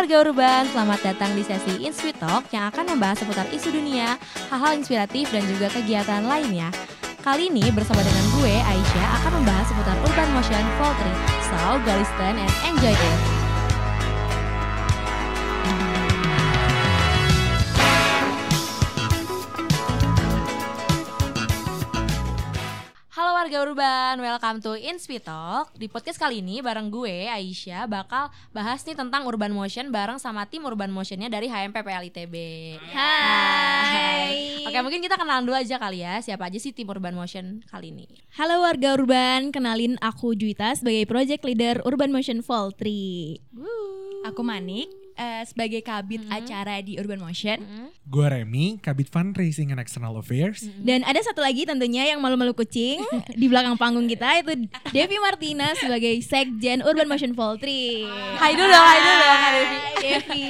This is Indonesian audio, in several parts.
warga urban, selamat datang di sesi Inspi Talk yang akan membahas seputar isu dunia, hal-hal inspiratif dan juga kegiatan lainnya. Kali ini bersama dengan gue, Aisyah, akan membahas seputar urban motion trip. So, go listen and enjoy it. Warga urban, welcome to Inspi Talk. Di podcast kali ini bareng gue, Aisyah, bakal bahas nih tentang urban motion bareng sama tim urban motionnya dari HMPPL ITB. Hai. Oke, mungkin kita kenalan dulu aja kali ya, siapa aja sih tim urban motion kali ini. Halo warga urban, kenalin aku Juwita sebagai project leader Urban Motion Fall 3. Aku Manik eh, sebagai kabit acara di Urban Motion. Gue Remy, Kabit Fundraising and External Affairs. Dan ada satu lagi tentunya yang malu-malu kucing di belakang panggung kita itu Devi Martina sebagai Sekjen Urban Motion Fall 3. Hai dulu dong, hai dulu dong, Kak Devi. Hai Devi.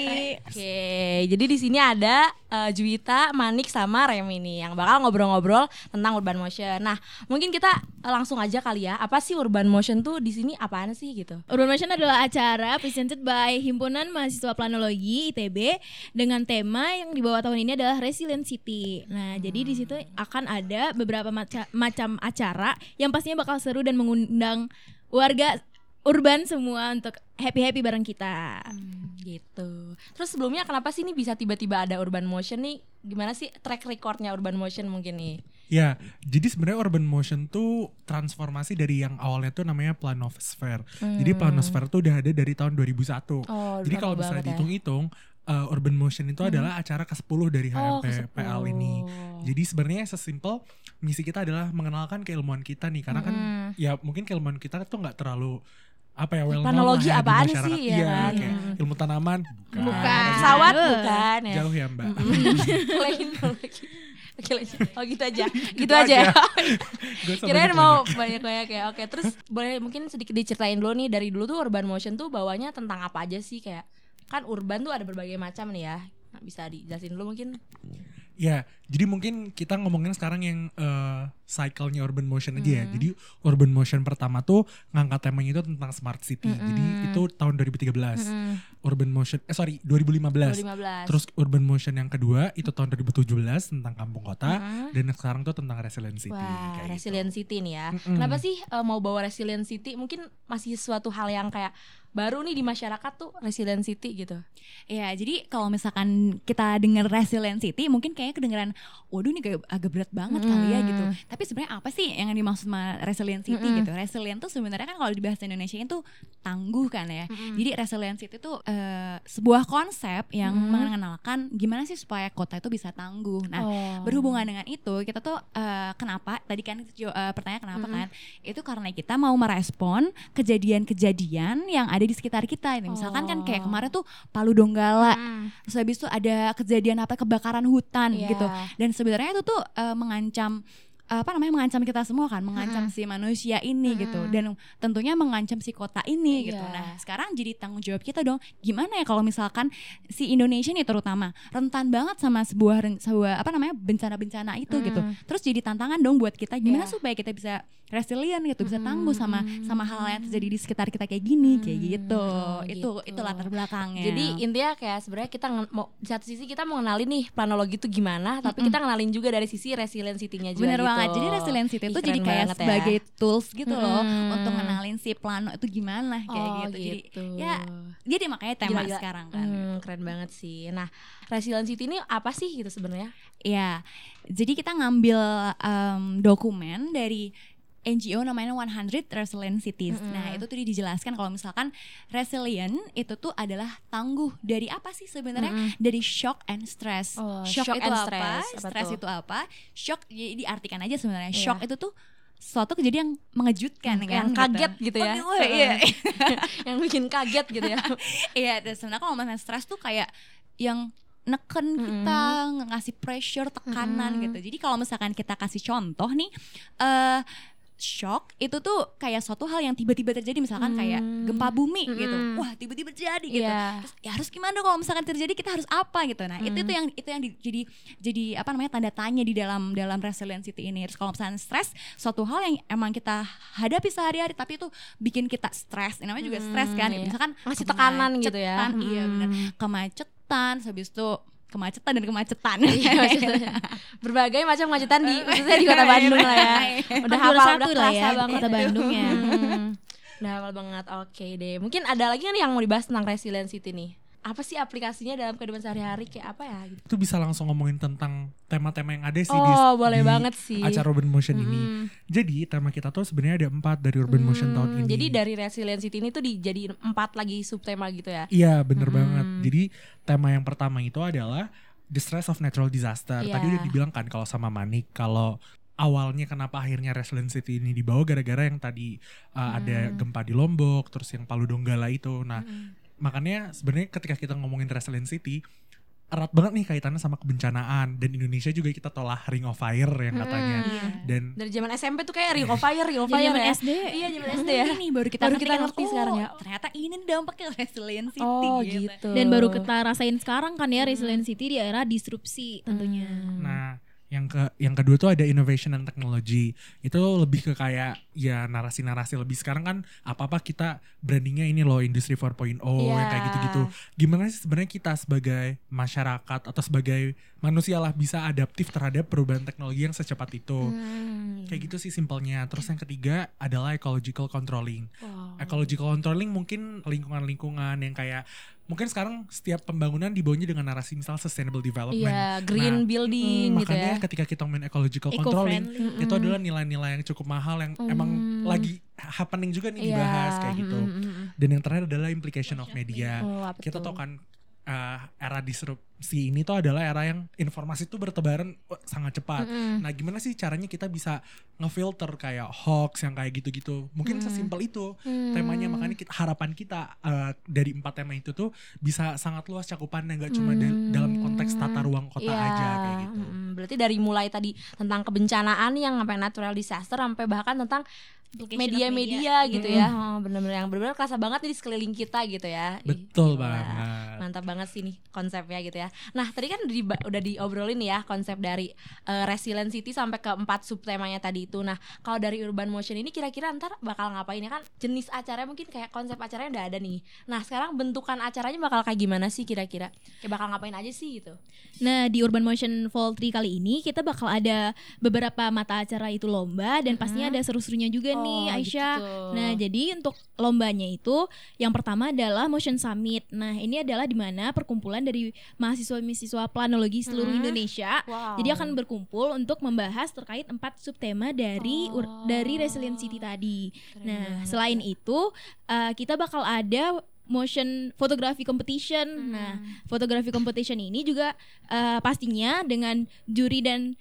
Oke, jadi di sini ada eh, Juwita, Manik sama Remy nih yang bakal ngobrol-ngobrol tentang urban motion. Nah, mungkin kita langsung aja kali ya. Apa sih urban motion tuh di sini apaan sih gitu? Urban Motion adalah acara presented by Himpunan Mahasiswa Planologi ITB dengan tema yang dibawa tahun ini adalah Resilient City. Nah, jadi di situ akan ada beberapa maca- macam acara yang pastinya bakal seru dan mengundang warga urban semua untuk happy-happy bareng kita. Hmm, gitu. Terus sebelumnya kenapa sih ini bisa tiba-tiba ada urban motion nih? Gimana sih track recordnya urban motion mungkin nih? Ya, jadi sebenarnya urban motion tuh transformasi dari yang awalnya tuh namanya Planosphere. Jadi Planosphere tuh udah ada dari tahun 2001. Oh, jadi kalau misalnya ya. dihitung-hitung uh, urban motion itu adalah acara ke-10 dari Oh, HMPPL ke-10. ini. Jadi sebenarnya sesimpel misi kita adalah mengenalkan keilmuan kita nih karena kan ya mungkin keilmuan kita tuh nggak terlalu apa ya well known Planologi lah ya apaan sih, ya Iya, kan? kayak ilmu tanaman bukan. Bukan. Pesawat bukan ya? Jauh ya, Mbak. Lain lagi. Oke. Oh gitu aja. Gitu, Gitu aja. ya. Sama Kirain mau aja. banyak-banyak ya. Oke, terus boleh mungkin sedikit diceritain dulu nih dari dulu tuh urban motion tuh bawanya tentang apa aja sih kayak kan urban tuh ada berbagai macam nih ya. Nah, bisa dijelasin dulu mungkin. Ya, jadi mungkin kita ngomongin sekarang yang eh, cycle-nya urban motion aja Hmm. ya. Jadi urban motion pertama tuh ngangkat temanya itu tentang smart city. Hmm. Jadi itu tahun 2013. Urban motion eh sorry 2015. 2015. Terus urban motion yang kedua itu tahun 2017 tentang kampung kota Hmm. dan sekarang tuh tentang resilient city. Wah, kayak gitu. resilient city nih ya. Mm-mm. Kenapa sih eh, mau bawa resilient city? Mungkin masih suatu hal yang kayak baru nih di masyarakat tuh resilient city gitu. Ya, jadi kalau misalkan kita denger resilient city, mungkin kayaknya kedengeran, waduh ini kayak agak berat banget kali ya gitu. Tapi sebenarnya apa sih yang dimaksud sama resilient city Mm-mm. gitu? Resilient tuh sebenarnya kan kalau di bahasa Indonesia itu tangguh kan ya. Jadi resilient city itu eh, sebuah konsep yang mengenalkan gimana sih supaya kota itu bisa tangguh. Nah, Oh. berhubungan dengan itu kita tuh eh, kenapa tadi kan eh, pertanyaan kenapa kan itu karena kita mau merespon kejadian-kejadian yang ada di sekitar kita Ini misalkan kan kayak Oh. kemarin tuh Palu Donggala Mm. terus habis itu ada kejadian apa kebakaran hutan Iya. gitu dan sebenarnya itu tuh eh, mengancam apa namanya mengancam kita semua kan mengancam si manusia ini gitu. Dan tentunya mengancam si kota ini gitu. Iya. nah sekarang jadi tanggung jawab kita dong gimana ya kalau misalkan si Indonesia nih terutama rentan banget sama sebuah sebuah apa namanya bencana-bencana itu gitu. Terus jadi tantangan dong buat kita gimana Iya. supaya kita bisa resilient gitu bisa tangguh sama sama hal yang terjadi di sekitar kita kayak gini kayak gitu. Oh, itu gitu. itu latar belakangnya. Jadi intinya kayak sebenarnya kita mau di satu sisi kita mau kenalin nih planologi itu gimana, tapi kita kenalin juga dari sisi resilient city-nya juga Bener gitu. Banget. Jadi resiliensi itu Ih, jadi kayak ya. sebagai tools gitu loh Mm-mm. untuk ngenalin si plano itu gimana kayak Oh, gitu. Jadi gitu. ya jadi makanya tema Gila-gila. sekarang kan. Hmm, keren banget sih. Nah, resilient city ini apa sih gitu sebenarnya? Iya. Jadi kita ngambil em, dokumen dari NGO namanya 100 Resilient Cities. Nah, itu tuh dijelaskan kalau misalkan resilient itu tuh adalah tangguh dari apa sih sebenarnya? Dari shock and stress. Oh, shock, shock itu and apa? stress. Apa Stress itu apa? Shock jadi diartikan aja sebenarnya. Iya. Shock itu tuh suatu kejadian yang mengejutkan kan yang kaget gitu ya. Oh, iya. yang bikin kaget gitu ya. Iya, dan sebenarnya kalau misalnya stres tuh kayak yang neken kita, ngasih pressure, tekanan gitu. Jadi kalau misalkan kita kasih contoh nih, eh shock itu tuh kayak suatu hal yang tiba-tiba terjadi misalkan kayak Hmm. gempa bumi gitu Mm-mm. wah tiba-tiba terjadi gitu Iya. terus ya harus gimana dong kalau misalkan terjadi kita harus apa gitu nah itu Hmm. itu yang itu yang di- jadi jadi apa namanya tanda tanya di dalam dalam resiliency ini terus kalau misalkan stres suatu hal yang emang kita hadapi sehari-hari tapi itu bikin kita stres Ini namanya juga stres kan Hmm, iya. misalkan Ngasih tekanan gitu ya. kemacetan, iya benar Hmm. kemacetan habis itu kemacetan dan kemacetan Iya, berbagai macam kemacetan di khususnya di kota Bandung lah ya. Udah hafal, satu udah lah kerasa ya, banget kota Bandung ya. Hmm. Udah hafal banget. Oke deh. Mungkin ada lagi kan yang mau dibahas tentang resilience itu nih. Apa sih aplikasinya dalam kehidupan sehari-hari kayak apa ya gitu. Itu bisa langsung ngomongin tentang tema-tema yang ada sih di, Oh, boleh di banget sih. acara Urban Motion ini. Mm-mm. Jadi tema kita tuh sebenarnya ada empat dari Urban Motion tahun Hmm, ini. Jadi dari resilience ini tuh dijadiin empat lagi subtema gitu ya. Iya bener Mm-mm. banget. Jadi tema yang pertama itu adalah distress of natural disaster. Tadi Iya. udah dibilang kan kalau sama Manik kalau awalnya kenapa akhirnya Resilience City ini dibawa gara-gara yang tadi uh, ada Hmm. gempa di Lombok, terus yang Palu Donggala itu. Nah Mm-mm. Makanya sebenarnya ketika kita ngomongin Resilience City erat banget nih kaitannya sama kebencanaan dan Indonesia juga kita tolak Ring of Fire yang katanya. Mm. Dan Dari zaman SMP tuh kayak Ring of Fire, Ring of Jadi Fire zaman ya. SD. Iya, zaman Baru SD ya. ini baru kita Baru ngerti, kita ngerti oh, sekarang ya. ternyata ini dampaknya resiliency Oh, gitu. gitu. Dan baru kita rasain sekarang kan ya Resilient City di era disrupsi tentunya. Hmm. Nah, yang ke yang kedua tuh ada innovation and technology. Itu lebih ke kayak ya narasi-narasi lebih sekarang kan apa-apa kita brandingnya ini loh industri 4.0 yang kayak Iya. gitu-gitu. Gimana sih sebenarnya kita sebagai masyarakat atau sebagai manusia lah bisa adaptif terhadap perubahan teknologi yang secepat itu. Hmm. Kayak gitu sih simpelnya. Terus yang ketiga adalah ecological controlling. Wow. Ecological controlling mungkin lingkungan-lingkungan yang kayak mungkin sekarang setiap pembangunan dibawanya dengan narasi misal sustainable development. Iya, green Nah, building gitu Makanya ya. ketika kita ngomongin ecological controlling itu adalah nilai-nilai yang cukup mahal yang emang Hmm. lagi happening juga nih Iya. dibahas kayak gitu. Mm, mm, mm. Dan yang terakhir adalah implication of media. Oh, Kita tuh? tahu kan uh, era disrupsi ini tuh adalah era yang informasi itu bertebaran sangat cepat. Mm-mm. Nah, gimana sih caranya kita bisa ngefilter kayak hoax yang kayak gitu-gitu? Mungkin Hmm. sesimpel itu Hmm. temanya. Makanya kita, harapan kita uh, dari empat tema itu tuh bisa sangat luas cakupannya, nggak cuma da- Hmm. dalam konteks tata ruang kota Iya, aja kayak gitu. mm, Berarti dari mulai tadi tentang kebencanaan yang sampai natural disaster sampai bahkan tentang Media-media gitu ya. Oh, bener-bener yang bener-bener kerasa banget nih di sekeliling kita gitu ya. Ih, Betul gila. banget. Mantap banget sih nih konsepnya gitu ya. Nah, tadi kan di, udah diobrolin ya konsep dari eh, Resilient City sampai ke empat subtemanya tadi itu. Nah, kalau dari Urban Motion ini kira-kira ntar bakal ngapain ya kan? Jenis acaranya mungkin kayak konsep acaranya udah ada nih. Nah, sekarang bentukan acaranya bakal kayak gimana sih kira-kira? Kayak bakal ngapain aja sih gitu? Nah di Urban Motion Fall 3 kali ini kita bakal ada beberapa mata acara itu lomba dan pastinya ada seru-serunya juga nih Oh, Aisyah. gitu. Nah jadi untuk lombanya itu yang pertama adalah Motion Summit. Nah ini adalah di mana perkumpulan dari mahasiswa-mahasiswa planologi seluruh Hmm. Indonesia. Wow. Jadi akan berkumpul untuk membahas terkait empat subtema dari ur- Oh. dari Resilient City tadi. Keren Nah, banget. selain itu uh, kita bakal ada motion photography competition. Hmm. Nah, photography competition ini juga uh, pastinya dengan juri dan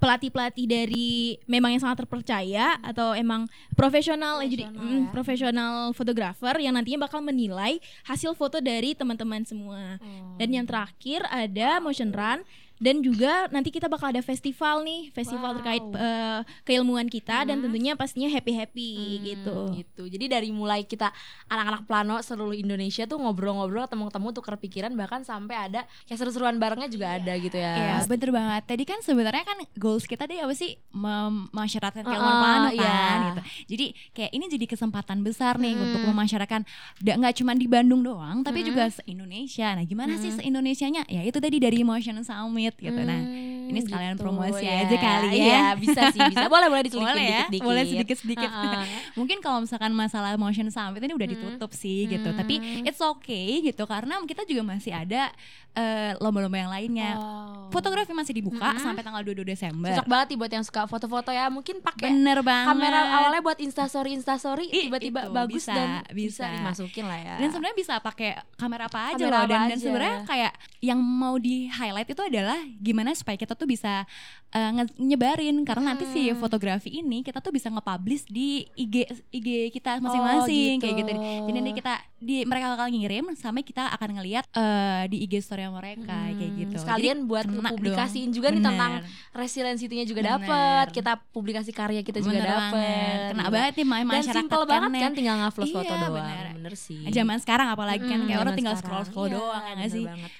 pelatih-pelatih dari memang yang sangat terpercaya atau emang profesional, jadi Profesional mm, ya. profesional fotografer yang nantinya bakal menilai hasil foto dari teman-teman semua. Oh. Dan yang terakhir ada motion run dan juga nanti kita bakal ada festival nih, festival Wow. terkait eh, keilmuan kita dan Hmm. tentunya pastinya happy happy Hmm, gitu. gitu. Jadi dari mulai kita anak-anak plano seluruh Indonesia tuh ngobrol-ngobrol ketemu-ketemu tukar pikiran bahkan sampai ada kayak seru-seruan barengnya juga ada gitu ya. Iya, bener banget. Tadi kan sebenarnya kan goals kita tadi apa sih? Mem- Masyarakat keilmuan Uh-uh, plano iya. kan gitu. Jadi kayak ini jadi kesempatan besar nih Hmm. untuk memasyarakat da- nggak cuma di Bandung doang, tapi Hmm. juga se-Indonesia. Nah, gimana sih Hmm. se-Indonesianya? Ya itu tadi dari Motion Summit gitu. Nah, Hmm, ini sekalian gitu, promosi ya. aja kali ya. Iya, bisa sih, bisa. Boleh, boleh diselipin boleh ya, dikit-dikit. boleh sedikit-sedikit. Uh-uh. Mungkin kalau misalkan masalah motion summit ini udah ditutup sih gitu, tapi Hmm. it's okay gitu karena kita juga masih ada eh, lomba-lomba yang lainnya. Wow. Fotografi masih dibuka Mm-mm. sampai tanggal 22 Desember. Cocok banget nih buat yang suka foto-foto ya. Mungkin pakai Bener banget. kamera awalnya buat instastory instastory tiba-tiba bagus bisa, dan bisa. dimasukin lah ya. Dan sebenarnya bisa pakai kamera apa aja Kamera loh apa dan dan sebenarnya kayak yang mau di highlight itu adalah gimana supaya kita tuh bisa uh, nyebarin karena nanti si Hmm. fotografi ini kita tuh bisa nge-publish di IG IG kita masing-masing gitu. kayak gitu. Jadi nanti kita di mereka bakal ngirim sampai kita akan ngelihat uh, di IG story mereka Hmm, kayak gitu. Sekalian Jadi buat kena dong. publikasiin juga nih Bener. tentang resiliensinya juga dapet kita publikasi karya kita juga Bener dapet banget. Kena gitu. banget nih ma- dan masyarakat simple banget kan tinggal ngupload Iya, foto doang bener. bener, sih Zaman sekarang apalagi kan kayak orang zaman tinggal sekarang. scroll scroll Iya, doang ya sih? banget.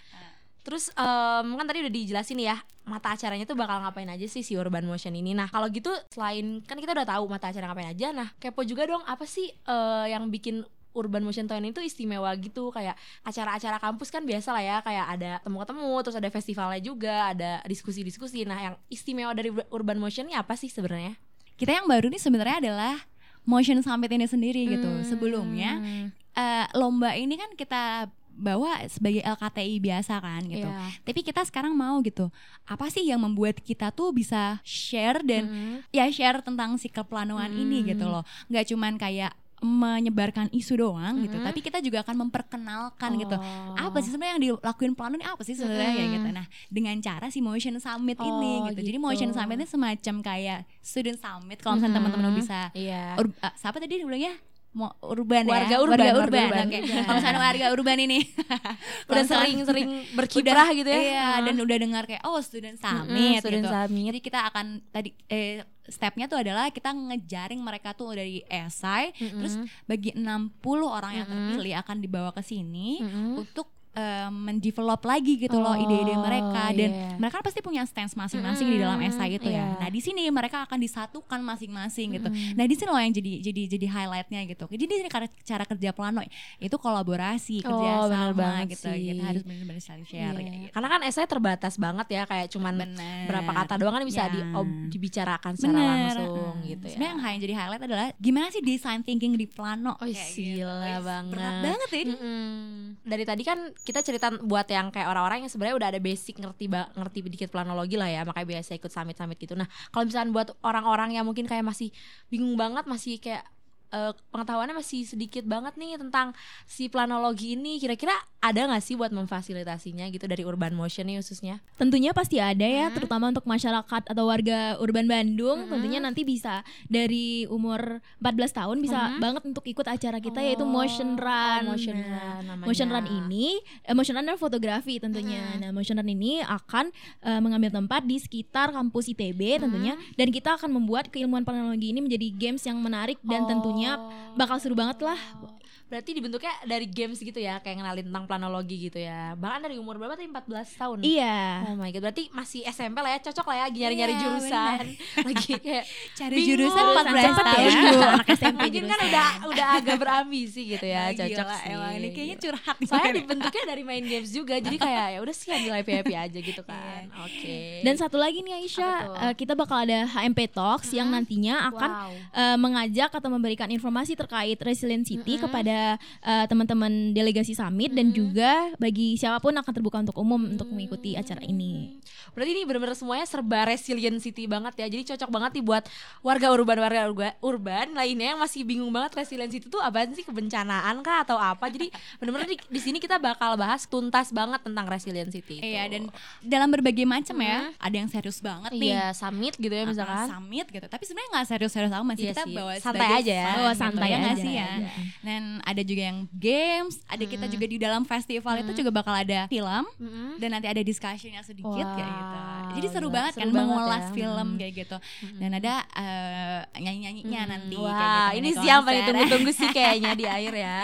Terus em, kan tadi udah dijelasin ya mata acaranya tuh bakal ngapain aja sih si Urban Motion ini. Nah kalau gitu selain kan kita udah tahu mata acara ngapain aja. Nah kepo juga dong apa sih eh, yang bikin Urban Motion Tahun itu istimewa gitu kayak acara-acara kampus kan biasa lah ya kayak ada temu-temu terus ada festivalnya juga ada diskusi-diskusi nah yang istimewa dari Urban Motion ini apa sih sebenarnya Kita yang baru nih sebenarnya adalah motion summit ini sendiri gitu. Hmm. Sebelumnya eh, lomba ini kan kita bawa sebagai LKTI biasa kan gitu. Iya. Tapi kita sekarang mau gitu. Apa sih yang membuat kita tuh bisa share dan Mm. ya share tentang si keplanuan ini Hmm. gitu loh. Nggak cuman kayak menyebarkan isu doang gitu, Mm-mm. tapi kita juga akan memperkenalkan gitu. Oh. Apa sih sebenarnya yang dilakuin pelanu ini apa sih sebenarnya kayak gitu. Nah, dengan cara si Motion Summit ini Oh, gitu. Jadi gitu. Motion Summit ini semacam kayak student summit kalau misalnya Mm-mm. teman-teman bisa Iya. ur, ah, siapa tadi bilangnya? Mo- urban Warga ya. urban, warga warga urban. urban. Oke. Iya. Kalau misalnya warga urban ini udah sering-sering berkiprah gitu ya Iya, Heeh. dan udah dengar kayak oh student summit student gitu. summit. Jadi kita akan tadi eh stepnya tuh adalah kita ngejaring mereka tuh dari esai terus bagi 60 orang yang terpilih akan dibawa ke sini Mm-mm. untuk eh, mendevelop lagi gitu loh Oh, ide-ide mereka dan iya. mereka kan pasti punya stance masing-masing di dalam esai itu iya. ya. Nah, di sini mereka akan disatukan masing-masing gitu. Mm-mm. Nah, di sini loh yang jadi jadi jadi highlightnya gitu. Jadi ini cara, cara kerja plano itu kolaborasi, kerja Oh, benar sama gitu. sih. Kita harus benar-benar saling share Iya. gitu. Karena kan esai terbatas banget ya kayak cuman Bener. berapa kata doang kan bisa Ya. di, ob- dibicarakan secara Bener. langsung Mm. Gitu ya. Sebenarnya yang yang jadi highlight adalah gimana sih design thinking di plano. Oh Kayak gitu. gila Wih, banget. Berat banget ya. ini. Mm-mm. Dari tadi kan kita cerita buat yang kayak orang-orang yang sebenarnya udah ada basic ngerti ngerti dikit planologi lah ya, makanya biasa ikut summit-summit gitu. Nah, kalau misalnya buat orang-orang yang mungkin kayak masih bingung banget, masih kayak eh, pengetahuannya masih sedikit banget nih tentang si planologi ini, kira-kira ada nggak sih buat memfasilitasinya gitu dari Urban Motion nih khususnya? Tentunya pasti ada ya, Hmm. terutama untuk masyarakat atau warga urban Bandung. Hmm. Tentunya nanti bisa dari umur 14 tahun bisa Hmm. banget untuk ikut acara kita yaitu motion run. Oh, motion Nah, run namanya. Motion run ini, eh, motion run dan fotografi tentunya. Mm-mm. Nah, motion run ini akan eh, mengambil tempat di sekitar kampus ITB tentunya, dan kita akan membuat keilmuan planologi ini menjadi games yang menarik dan tentunya Oh. bakal seru banget lah. Berarti dibentuknya dari games gitu ya, kayak ngenalin tentang planologi gitu ya. Bahkan dari umur berapa tadi 14 tahun? Iya. Oh my god, berarti masih SMP lah ya, cocok lah ya lagi nyari-nyari Iya, jurusan. Lagi kayak Cari bingung, jurusan 14 cepet tahun. ya. Anak SMP Mungkin kan udah udah agak berambisi gitu ya, Ah, cocok gila, sih. Emang ini kayaknya curhat. Soalnya dibentuknya dari main games juga, jadi kayak ya udah sih ambil happy happy aja gitu kan. Iya. Oke. Dan satu lagi nih Aisyah, eh, kita bakal ada HMP Talks yang nantinya akan wow. eh, mengajak atau memberikan informasi terkait Resilient City Mm-mm. kepada eh, teman-teman delegasi summit dan Mm-mm. juga bagi siapa pun akan terbuka untuk umum untuk mengikuti acara ini. Hmm. Berarti ini benar-benar semuanya serba resilient city banget ya. Jadi cocok banget nih buat warga urban warga urba- urban lainnya yang masih bingung banget resilient city itu apaan sih kebencanaan kah atau apa. Jadi benar-benar di, di sini kita bakal bahas tuntas banget tentang resilient city. itu. Iya dan dalam berbagai macam ya. Mhm. Ada yang serius banget nih. Iya, summit gitu ya Ah, misalkan. summit gitu. Tapi sebenarnya nggak serius-serius amat sih. Iya kita sih. bawa Santai aja ya. Bawa gitu, santai ya aja, sih ya. iya. Dan ada juga yang games, ada kita Hmm. juga di dalam festival itu juga bakal ada film Mm-mm. dan nanti ada discussion yang sedikit kayak gitu. Wow, Jadi seru gila. banget Seru kan banget mengulas ya. film Mm. kayak gitu. Dan ada eh, nyanyi-nyanyinya Mm-mm. nanti Wah, kayak gitu. ini yang paling ditunggu-tunggu sih kayaknya di air ya.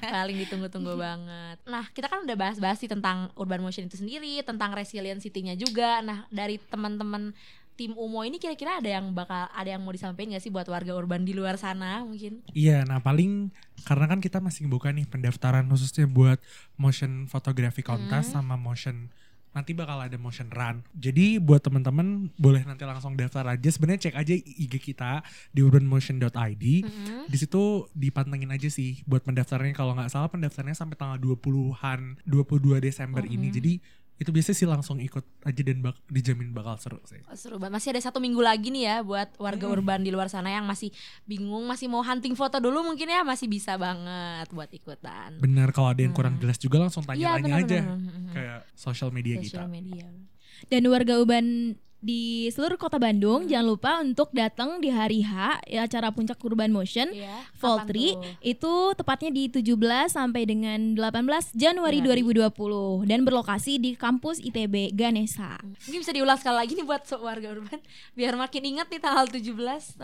paling ditunggu-tunggu banget. Nah, kita kan udah bahas-bahas sih tentang urban motion itu sendiri, tentang resilient city-nya juga. Nah, dari teman-teman tim UMO ini kira-kira ada yang bakal ada yang mau disampaikan gak sih buat warga urban di luar sana mungkin? Iya, nah paling karena kan kita masih buka nih pendaftaran khususnya buat motion photography contest Hmm. sama motion nanti bakal ada motion run. Jadi buat teman-teman boleh nanti langsung daftar aja. Sebenarnya cek aja IG kita di urbanmotion.id. Mm-mm. Di situ dipantengin aja sih buat pendaftarannya kalau nggak salah pendaftarannya sampai tanggal 20-an 22 Desember ini. Mhm. Jadi itu biasanya sih langsung ikut aja dan bak dijamin bakal seru sih. Oh, seru banget. Masih ada satu minggu lagi nih ya buat warga urban di luar sana yang masih bingung, masih mau hunting foto dulu mungkin ya masih bisa banget buat ikutan. Bener kalau ada yang kurang jelas juga langsung tanya-tanya benar, aja benar, benar. ke sosial media kita. media. Dan warga Uban di seluruh kota Bandung jangan lupa untuk datang di hari H ya, acara puncak Urban Motion Iya. Voltri itu tepatnya di 17 sampai dengan 18 Januari Januari. 2020 dan berlokasi di kampus ITB Ganesa. Mungkin bisa diulas sekali lagi nih buat so- warga urban biar makin ingat nih tanggal 17.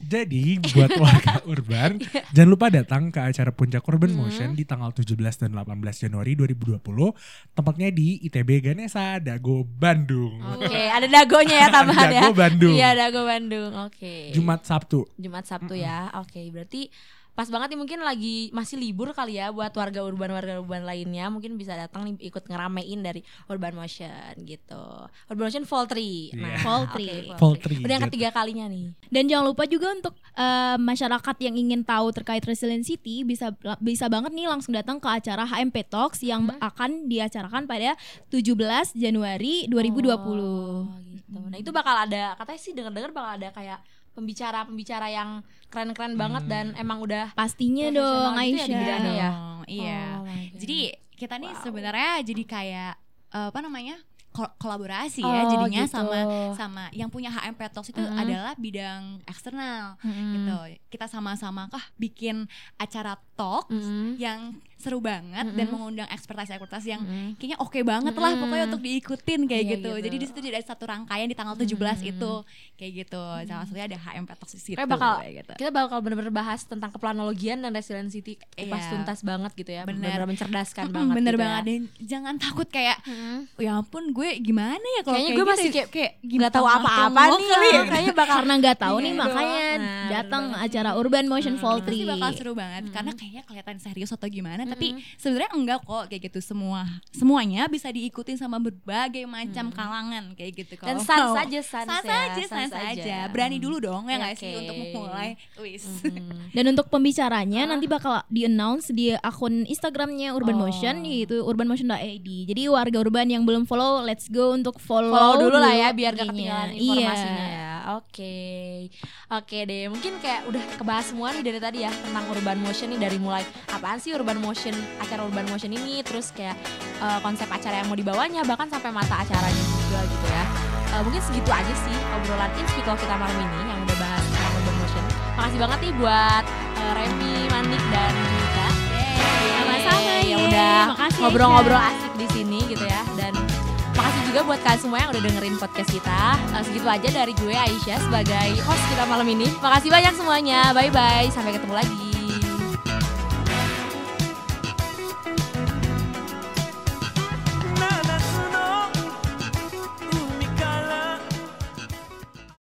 Jadi buat warga urban, jangan lupa datang ke acara Puncak Urban Hmm. Motion di tanggal 17 dan 18 Januari 2020, tempatnya di ITB Ganesa, Dago, Bandung. Oke, ada dagonya ya tambahan ya. Dago Bandung. Iya, dago Bandung. Oke. Jumat Sabtu. Jumat Sabtu ya. Oke, berarti pas banget nih mungkin lagi masih libur kali ya buat warga urban warga urban lainnya mungkin bisa datang nih ikut ngeramein dari Urban Motion gitu. Urban Motion Voltri. Nah, Iya. Voltri. oke, Voltri, Udah yang gitu. ketiga kalinya nih. Dan jangan lupa juga untuk eh, masyarakat yang ingin tahu terkait Resilient City bisa bisa banget nih langsung datang ke acara HMP Talks yang Hmm. akan diacarakan pada 17 Januari 2020. Oh, gitu. Nah, itu bakal ada katanya sih dengar-dengar bakal ada kayak pembicara-pembicara yang keren-keren banget dan emang udah Pastinya dong gitu ya Aisyah. bidangnya ya? Dong, Iya. Oh. Jadi kita nih Wow. sebenarnya jadi kayak eh, apa namanya? kol- kolaborasi Oh, ya jadinya gitu. sama sama yang punya HMP Talks itu Mhm. adalah bidang eksternal Mm-mm. gitu. Kita sama-sama kah bikin acara talk Mm-mm. yang seru banget dan Mhm. mengundang ekspertas-ekspertas yang Mm-mm. kayaknya oke banget lah Mm-mm. pokoknya untuk diikutin kayak Iya, gitu. gitu. Jadi di situ ada satu rangkaian di tanggal 17 Mm. itu kayak gitu. Salah satunya ada HMP di situ Kayak bakal kayak gitu. kita bakal bener-bener bahas tentang keplanologian dan resiliency kupas Iya. tuntas banget gitu ya. Bener. Bener-bener mencerdaskan Mm-mm, banget bener gitu banget ya. dan jangan takut kayak Mm-mm. ya ampun gue gimana ya kalau Kayaknya kayak gue gitu masih ya? kayak kayak nggak tahu apa-apa nih ya. ya. Kayaknya bakal Karena nggak tahu Iya nih dong. makanya Nah, datang acara Urban Motion Hmm. Voltri. pasti bakal seru banget karena kayaknya kelihatan serius atau gimana tapi sebenarnya enggak kok kayak gitu semua semuanya bisa diikutin sama berbagai macam kalangan kayak gitu dan kalau sans mau. saja sans, sans ya, aja sans aja berani dulu dong ya nggak sih oke. untuk memulai wis Mm. Dan untuk pembicaranya nanti bakal di-announce di akun Instagramnya Urban Oh. Motion yaitu urbanmotion.id. Jadi warga urban yang belum follow, let's go untuk follow, follow dulu lah ya biar gak ketinggalan informasinya Iya. ya. Oke. Oke deh, mungkin kayak udah kebahas semua nih dari tadi ya tentang urban motion nih dari mulai apaan sih urban motion, acara urban motion ini, terus kayak eh, konsep acara yang mau dibawanya bahkan sampai mata acaranya juga gitu ya. Eh, mungkin segitu aja sih obrolan Inspito kita malam ini yang udah bahas tentang urban motion. Makasih banget nih buat eh, Remy, Manik dan Mika. Sama-sama, yeay. udah Makasih, ngobrol-ngobrol asik di sini gitu ya dan juga buat kalian semua yang udah dengerin podcast kita. Eh, segitu aja dari gue Aisyah sebagai host kita malam ini. Makasih banyak semuanya. Bye bye sampai ketemu lagi